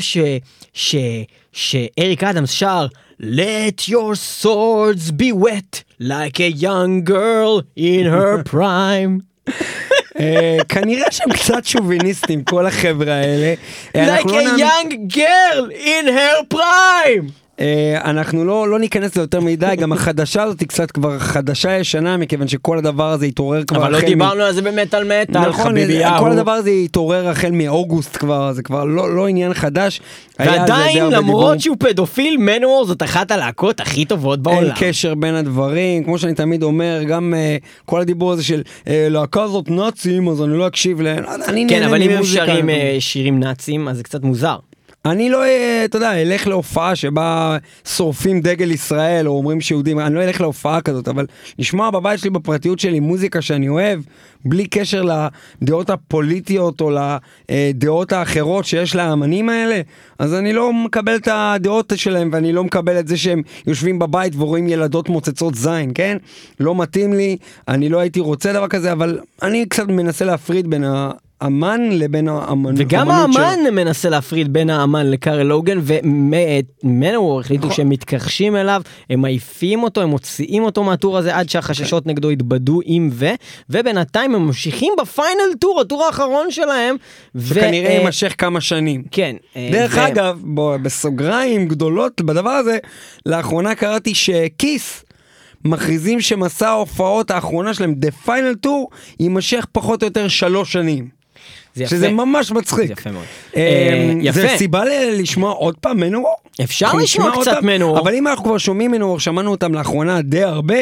שאריק אדמס שר Let your swords be wet like a young girl in her prime. אה, כנראה שהם קצת שוביניסטים כל החבר'ה האלה. like לא a young girl in her prime. אה, אנחנו לא, לא ניכנס ליותר מדי, גם החדשה הזאת היא קצת כבר חדשה ישנה, מכיוון שכל הדבר הזה התעורר כבר אבל לא דיברנו על זה במטאל מטאל, נכון, חביבי יאהו. כל הדבר הזה התעורר החל מאוגוסט כבר, זה כבר לא, לא עניין חדש. ועדיין. למרות שהוא פדופיל מנוור זאת אחת הלהקות הכי טובות אין בעולם. קשר בין הדברים, כמו שאני תמיד אומר, גם uh, כל הדיבור הזה של uh, להקה זאת נאצים, אז אני לא אקשיב להם. אני כן אבל אם הם. שרים אה, שירים נאצים אז זה קצת מוזר. אני לא, אה, אתה יודע, אלך להופעה שבה שורפים דגל ישראל או אומרים שיהודים, אני לא אלך להופעה כזאת, אבל לשמוע בבית שלי בפרטיות שלי מוזיקה שאני אוהב, בלי קשר לדעות הפוליטיות או לדעות האחרות שיש לאמנים האלה, אז אני לא מקבל את הדעות שלהם ואני לא מקבל את זה שהם יושבים בבית ורואים ילדות מוצצות זין, כן? לא מתאים לי, אני לא הייתי רוצה דבר כזה, אבל אני קצת מנסה להפריד בין האמן לבין האמנות וגם. האמן מנסה להפריד בין האמן לקארל לוגן ומנוור החליטו נכון. שהם מתכחשים אליו הם מעיפים אותו הם מוציאים אותו מהטור הזה עד שהחששות נגדו יתבדו עם ו ובינתיים הם ממשיכים בפיינל טור הטור האחרון שלהם. ו- שכנראה אה, יימשך כמה שנים. כן. אה, דרך ו- אגב, בוא, בסוגריים גדולות בדבר הזה, לאחרונה קראתי שכיס מכריזים שמסע ההופעות האחרונה שלהם, The Final Tour, יימשך פחות או יותר שלוש שנים. זה יפה. שזה ממש מצחיק. זה יפה מאוד. אה, אה, זה יפה. סיבה ל- לשמוע עוד פעם מנוור? אפשר לשמוע קצת? מנוור. אבל אם אנחנו כבר שומעים מנוור, שמענו אותם לאחרונה די הרבה,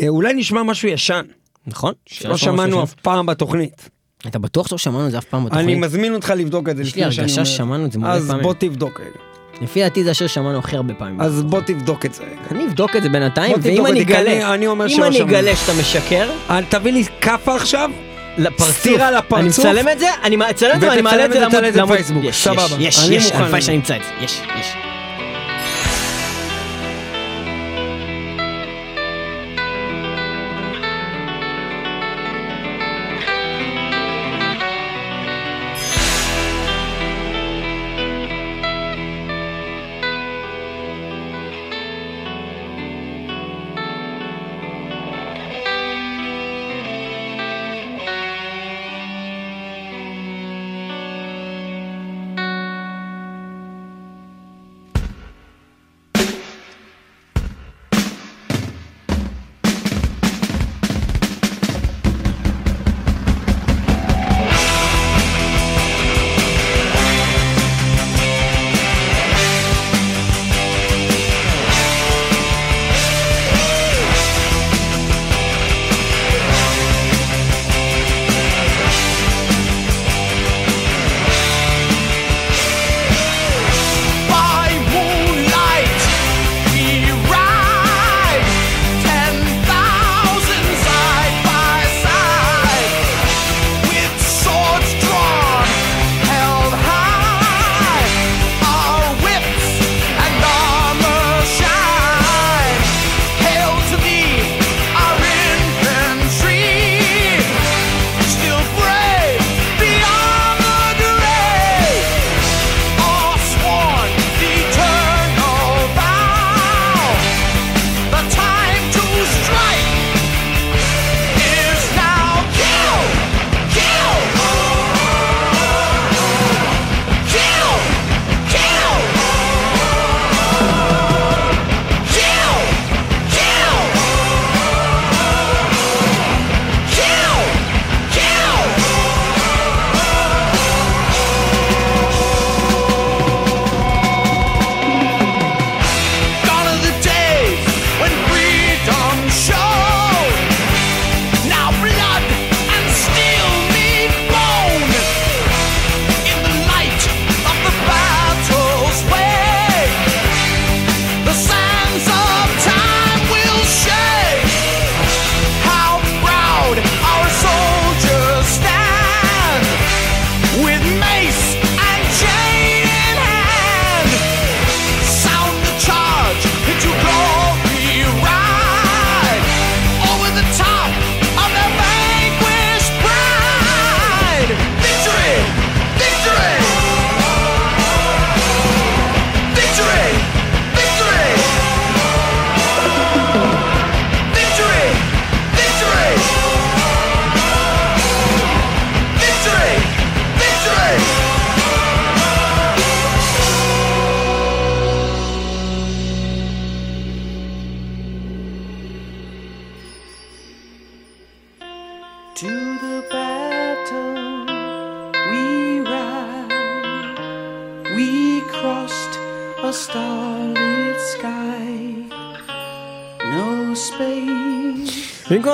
אה, אולי נשמע משהו ישן, נכון? שלא שמענו אף פעם בתוכנית. אתה בטוח שלא שמענו את זה אף פעם בתוכנית? אני מזמין אותך לבדוק את זה יש לי לפני שאני הרגשה אומר. ששמענו את זה מלא אז פעמים. בוא תבדוק רגע. לפי דעתי זה השיר ששמענו הכי הרבה פעמים. אז בוא תבדוק את זה רגע. אני אבדוק את זה בינתיים, ואם אני אגלה, אם אני שמענו. אגלה שאתה משקר, אל תביא לי כאפה עכשיו, לפרצוף, סטירה לפרצוף. אני מצלם את זה, אני מצלם את זה ואני מעלה את זה בפייסבוק. יש. יש, יש, הלוואי. שאני אמצא את זה, יש, יש.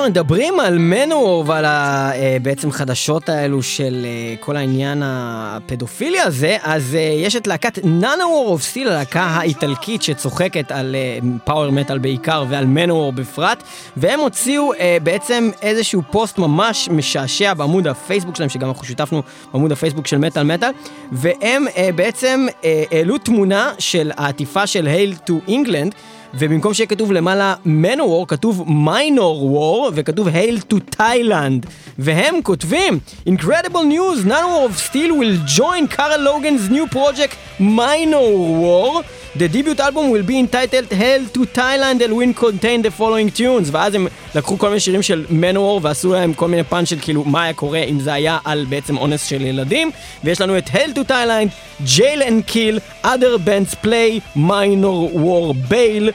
מדברים על מנוור ועל ה- אה, בעצם חדשות האלו של אה, כל העניין הפדופילי הזה, אז אה, יש את להקת Nanowar of Steel, הלהקה האיטלקית שצוחקת על power metal בעיקר ועל מנוור בפרט, והם הוציאו בעצם איזשהו פוסט ממש משעשע בעמוד הפייסבוק שלהם, שגם אנחנו שיתפנו בעמוד הפייסבוק של מטאל מטאל, והם בעצם העלו תמונה של העטיפה של Hail to England. ובמקום שיהיה כתוב למעלה מנוור, כתוב מיינור וור, וכתוב הייל טו תאילנד. והם כותבים, Incredible news, Nanowar of Steel will join Carl Logan's new project Minor War. The debut album will be entitled Hell to Thailand and will contain the following tunes. ואז הם לקחו כל מיני שירים של מנוור ועשו להם כל מיני פאנץ' של כאילו מה היה קורה אם זה היה על בעצם אונס של ילדים. ויש לנו את Hell to Thailand, Jail and Kill, Other Bands Play, Minor War Bail.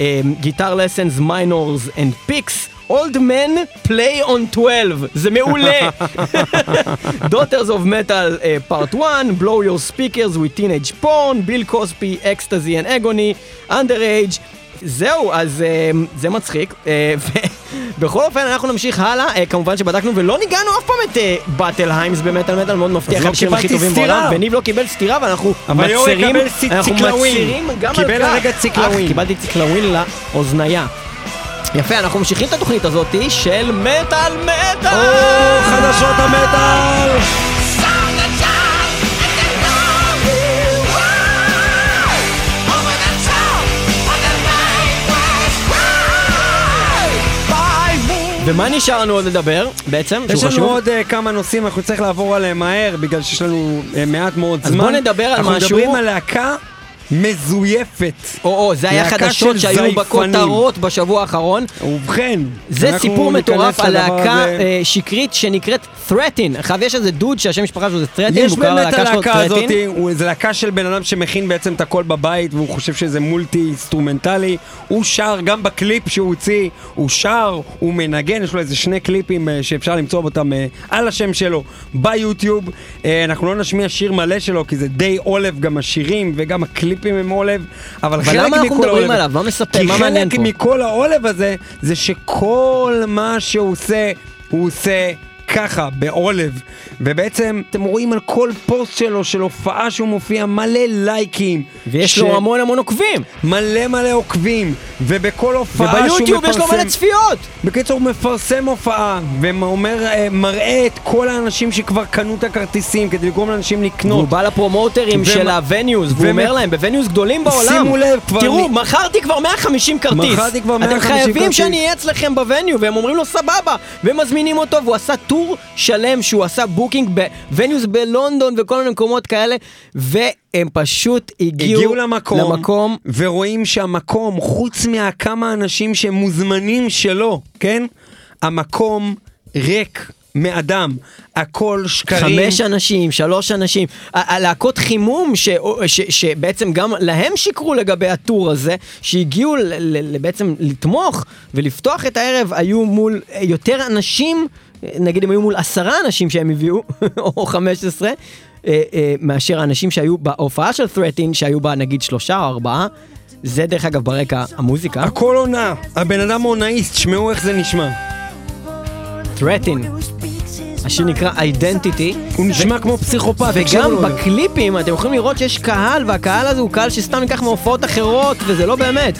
Um, guitar lessons, minors and picks. Old men play on 12, זה מעולה! Daughters of Metal uh, Part 1, Blow Your Speakers with Teenage Porn, Bill Cosby, Ecstasy and Agony, Underage. זהו, אז uh, זה מצחיק. Uh, בכל אופן, אנחנו נמשיך הלאה. Uh, כמובן שבדקנו ולא ניגענו אף פעם את באטל היימס במטאל מטאל, מאוד מבטיח, לא קיבלתי סטירה. וניב לא קיבל סטירה, ואנחנו צי- אנחנו. מצהירים גם על כך. קיבל הרגע ציקלווין. אך, קיבלתי ציקלווין לאוזנייה. יפה, אנחנו ממשיכים את התוכנית הזאת של מטאל מטאל! או, חדשות המטאל! ומה נשאר לנו עוד לדבר בעצם? יש לנו? עוד אה, כמה נושאים, אנחנו נצטרך לעבור עליהם מהר, בגלל שיש לנו אה, מעט מאוד אז זמן. בוא נדבר על אנחנו משהו- מדברים על להקה מזויפת. או, או, זה היה חדשות שהיו זייפנים. בכותרות בשבוע האחרון. ובכן, זה סיפור מטורף על להקה הזה. אה, שקרית שנקראת Threatin. עכשיו יש איזה דוד שהשם משפחה שלו זה Threatin, יש והוא קרא באמת ללהקה שלו הלהקה הזאת, Threatin. הוא- זה להקה של בן אדם שמכין בעצם את הכל בבית והוא חושב שזה מולטי אינסטרומנטלי. הוא שר גם בקליפ שהוא הוציא, הוא שר, הוא מנגן, יש לו איזה שני קליפים אה, שאפשר למצוא אותם אה, על השם שלו ביוטיוב. אנחנו לא נשמיע שיר מלא שלו כי זה די עולב גם השירים וגם הקליפים הם עולב, אבל אבל חלק למה אנחנו מכל מדברים העולב- עליו? מה מספר? כי מה מעניין חלק פה? מכל העולב הזה זה שכל מה שהוא עושה, הוא עושה ככה, בעולב. ובעצם אתם רואים על כל פוסט שלו, של הופעה שהוא מופיע, מלא לייקים. ויש ש- לו המון המון עוקבים. מלא מלא עוקבים, ובכל הופעה שהוא מפרסם... וביוטיוב יש לו מלא צפיות. בקיצור, הוא מפרסם הופעה, ואומר, אה, את כל האנשים שכבר קנו את הכרטיסים כדי לגרום לאנשים והוא לקנות. בא לפרומוטרים ומ- של ה venues, והוא ומ- אומר להם, ב venues גדולים בעולם, שימו לב, כבר תראו, אני- מכרתי כבר 150 כרטיס. מכרתי כבר אתם 150 חייבים כרטיס." שאני אהיה אצלכם ב venue, והם אומרים לו סבבה, והם מזמינים אותו, והוא עשה tour שלם שהוא עשה booking ב venues בלונדון וכל מיני מקומות כאלה, והם פשוט הגיעו, הגיעו למקום, למקום ורואים שהמקום, חוץ מהכמה אנשים שהם מוזמנים שלו, כן? המקום ריק מאדם, הכל שקרים. חמש אנשים, שלוש אנשים, הלהקות חימום ש, ש, שבעצם גם להם שיקרו לגבי הטור הזה, שהגיעו ל, ל, בעצם לתמוך ולפתוח את הערב, היו מול יותר אנשים, נגיד הם היו מול עשרה אנשים שהם הביאו, או חמש עשרה, אה, אה, מאשר האנשים שהיו בהופעה של Threatin, שהיו בה נגיד שלושה או ארבעה. זה דרך אגב ברקע המוזיקה, הכל עונה, הבן אדם הונאיסט, שמעו איך זה נשמע. Threatin. השיר נקרא Identity. הוא נשמע כמו פסיכופת, וגם. בקליפים אתם יכולים לראות שיש קהל, והקהל הזה הוא קהל שסתם ניקח מהופעות אחרות, וזה לא באמת.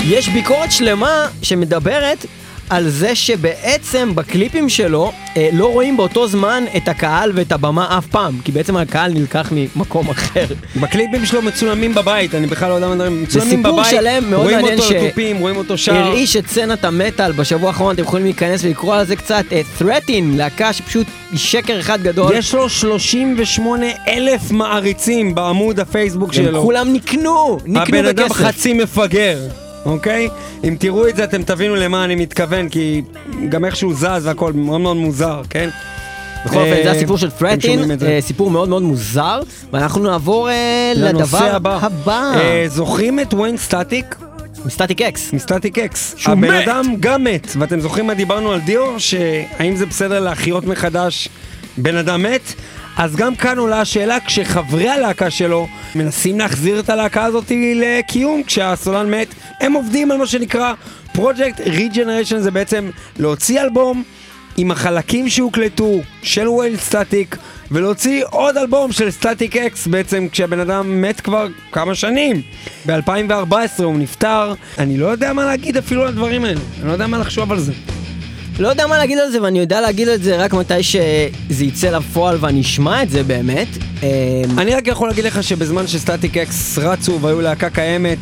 יש ביקורת שלמה שמדברת על זה שבעצם בקליפים שלו אה, לא רואים באותו זמן את הקהל ואת הבמה אף פעם, כי בעצם הקהל נלקח ממקום אחר. בקליפים שלו מצולמים בבית, אני בכלל לא יודע מה מדברים, זה מצולמים סיפור בבית, שלם מאוד רואים מעניין אותו על תופים, רואים אותו שר. הרעיש את סצנת המטאל בשבוע האחרון, אתם יכולים להיכנס ולקרוא על זה קצת. אה, Threatin, להקה שפשוט היא שקר אחד גדול. יש לו 38 אלף מעריצים בעמוד הפייסבוק הם שלו. כולם נקנו, נקנו הבן אדם בכסף. חצי מפגר, אוקיי? אם תראו את זה אתם תבינו למה אני מתכוון, כי גם איך שהוא זז והכל מאוד מאוד מוזר, כן? בכל אופן, זה אה, הסיפור של Threatin. אה, סיפור מאוד מאוד מוזר, ואנחנו נעבור אה, לדבר הבא. זוכרים את וויין סטטיק? מ Static-X. מ Static-X. שהוא הבן מת. אדם גם מת, ואתם זוכרים מה דיברנו על דיו? שהאם זה בסדר להחיות מחדש בן אדם מת? אז גם כאן עולה השאלה כשחברי הלהקה שלו מנסים להחזיר את הלהקה הזאת לקיום כשהסולן מת, הם עובדים על מה שנקרא פרויקט Regeneration זה בעצם להוציא אלבום עם החלקים שהוקלטו של Wayne Static ולהוציא עוד אלבום של Static-X בעצם כשהבן אדם מת כבר כמה שנים. ב-2014 הוא נפטר, אני לא יודע מה להגיד אפילו על הדברים האלה, אני לא יודע מה לחשוב על זה. לא יודע מה להגיד על זה, ואני יודע להגיד את זה רק מתי שזה יצא לפועל ואני אשמע את זה באמת. אה, אני רק יכול להגיד לך שבזמן ש Static-X רצו והיו להקה קיימת,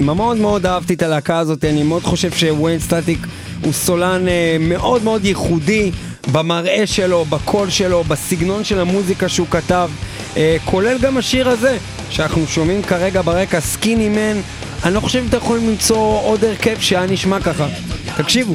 מאוד מאוד אהבתי את הלהקה הזאת, אני מאוד חושב שוויין סטטיק הוא סולן אה, מאוד מאוד ייחודי במראה שלו, בקול שלו, בסגנון של המוזיקה שהוא כתב, אה, כולל גם השיר הזה, שאנחנו שומעים כרגע ברקע, סקיני מן, אני לא חושב אם אתם יכולים למצוא עוד הרכב שהיה נשמע ככה. תקשיבו.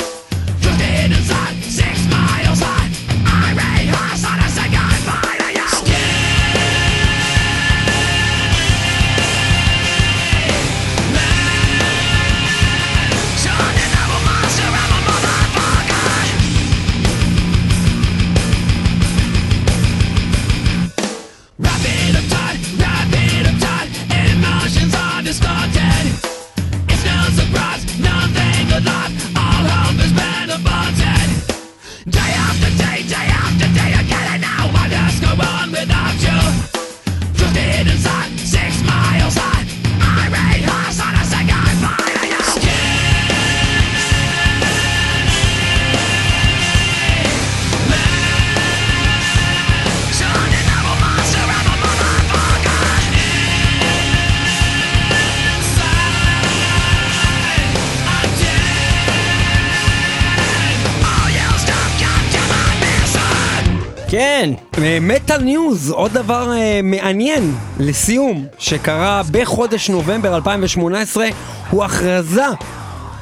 Metal News, עוד דבר אה, מעניין לסיום, שקרה בחודש נובמבר 2018, הוא הכרזה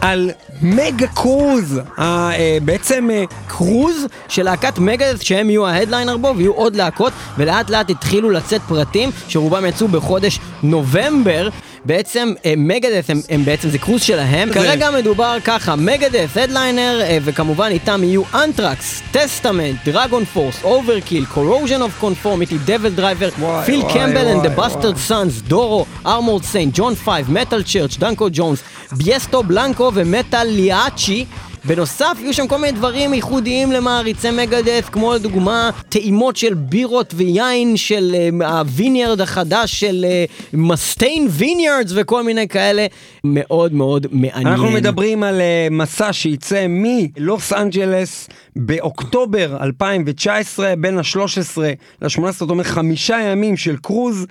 על MegaCruise, אה, אה, בעצם אה, קרוז של להקת Megadeth שהם יהיו ה headliner בו ויהיו עוד להקות ולאט לאט התחילו לצאת פרטים שרובם יצאו בחודש נובמבר בעצם אה, Megadeth הם, הם בעצם זה קרוז שלהם. כרגע מדובר ככה Megadeth headliner אה, וכמובן איתם יהיו Anthrax, Testament, DragonForce, Overkill, Corrosion of Conformity, DevilDriver, Phil Campbell and the Bastard Sons, Doro, Armored Saint, John 5, Metal Church, Danko Jones, Beasto Blanco ו Metalachi בנוסף, יהיו שם כל מיני דברים ייחודיים למעריצי Megadeth, כמו לדוגמה טעימות של בירות wine של אה, ה vineyard החדש של אה, Mustaine Vineyards וכל מיני כאלה. מאוד מאוד מעניין. אנחנו מדברים על אה, מסע שייצא מלוס אנג'לס באוקטובר 2019, בין ה-13 ל-18, זאת אומרת חמישה ימים של קרוז,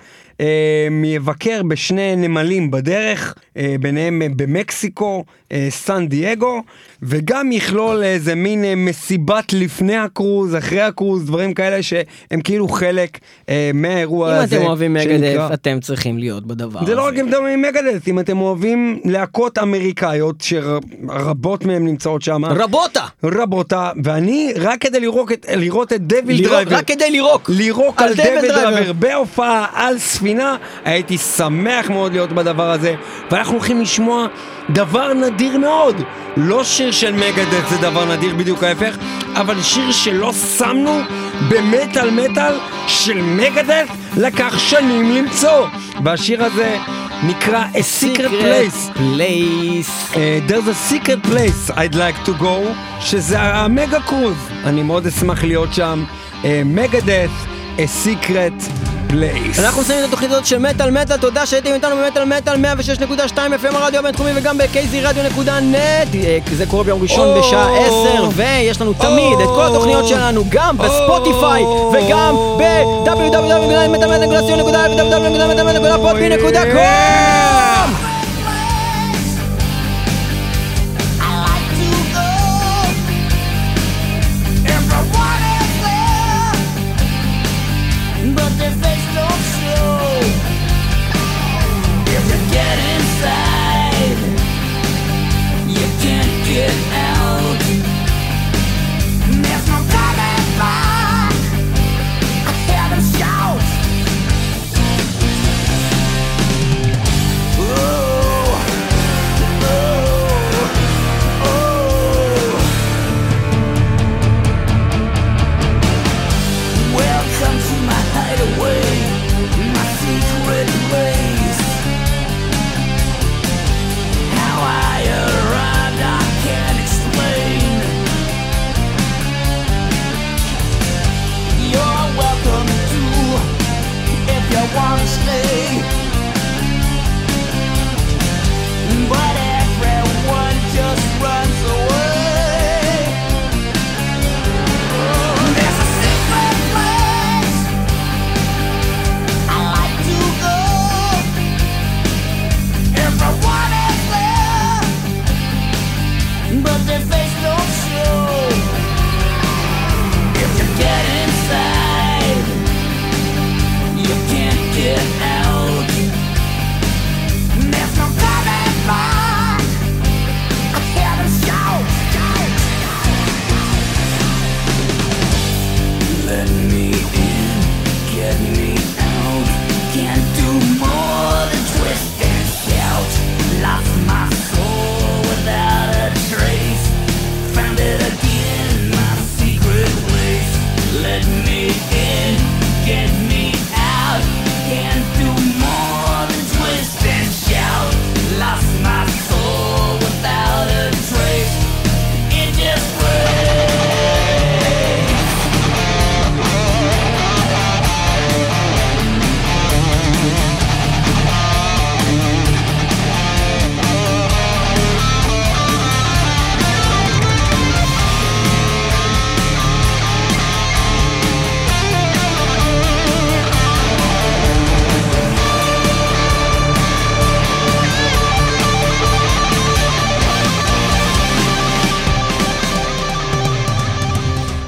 יבקר בשני נמלים בדרך, ביניהם במקסיקו, סן דייגו, וגם יכלול איזה מין אה, מסיבת לפני הקרוז, אחרי הקרוז, דברים כאלה שהם כאילו חלק אה, מהאירוע אם הזה. אתם אוהבים שנקרא- Megadeth, אתם צריכים להיות בדבר זה הזה. לא רק אם אתם אוהבים Megadeth, אם אתם אוהבים להקות אמריקאיות שרבות מהן נמצאות שם. רבותה! רבותה, ואני רק כדי לראות את, לראות את Devil לירוק, Driver, רק כדי לירוק! לירוק על על Devil Devil Driver. Driver בהופעה על ספינה, הייתי שמח מאוד להיות בדבר הזה, ואנחנו הולכים לשמוע דבר נדיר מאוד, לא שיר של מגדס זה דבר נדיר בדיוק ההפך, אבל שיר שלא שמנו במטאל מטאל של מגדס לקח שנים למצוא, והשיר הזה נקרא A Secret Place. Place. Uh, there's a secret place I'd like to go, שזה המגה קרוז. אני מאוד אשמח להיות שם. מגדס, a secret place. אנחנו מסיימים את התוכנית הזאת של מטאל מטאל, תודה שהייתם איתנו במטאל מטאל 106.2 FM הרדיו הבינתחומי וגם ב-kzradio.net אה, זה קורה ביום ראשון. בשעה 10 ויש לנו תמיד את כל התוכניות שלנו גם בספוטיפיי וגם ב-www.מטאל.co.il I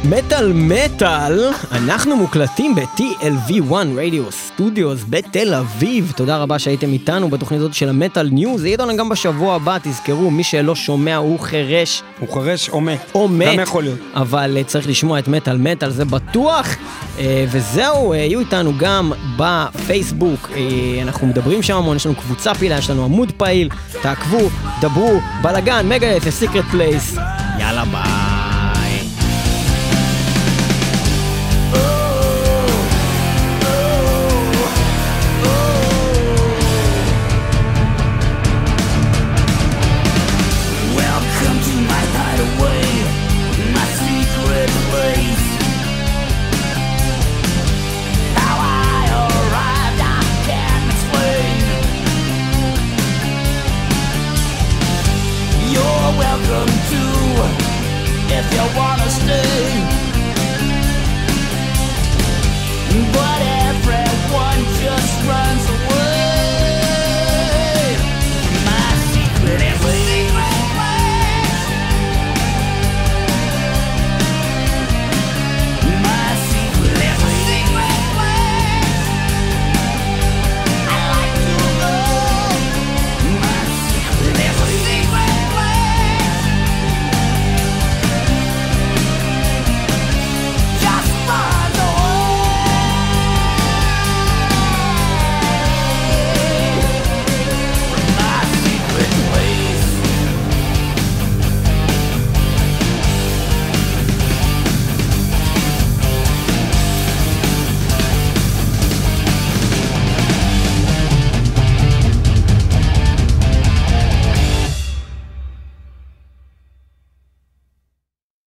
מטאל מטאל, אנחנו מוקלטים ב-TLV1 Radio Studios בתל אביב. תודה רבה שהייתם איתנו בתוכנית הזאת של ה Metal News. יהיה איתנו גם בשבוע הבא, תזכרו, מי שלא שומע הוא חירש הוא חרש או מת. או מת. גם יכול להיות. אבל אה, צריך לשמוע את מטאל מטאל, זה בטוח. אה, וזהו, אה, יהיו איתנו גם בפייסבוק. אנחנו מדברים שם המון, יש לנו קבוצה פעילה, יש לנו עמוד פעיל. תעקבו, דברו, בלאגן, מגה, זה secret place. יאללה ביי.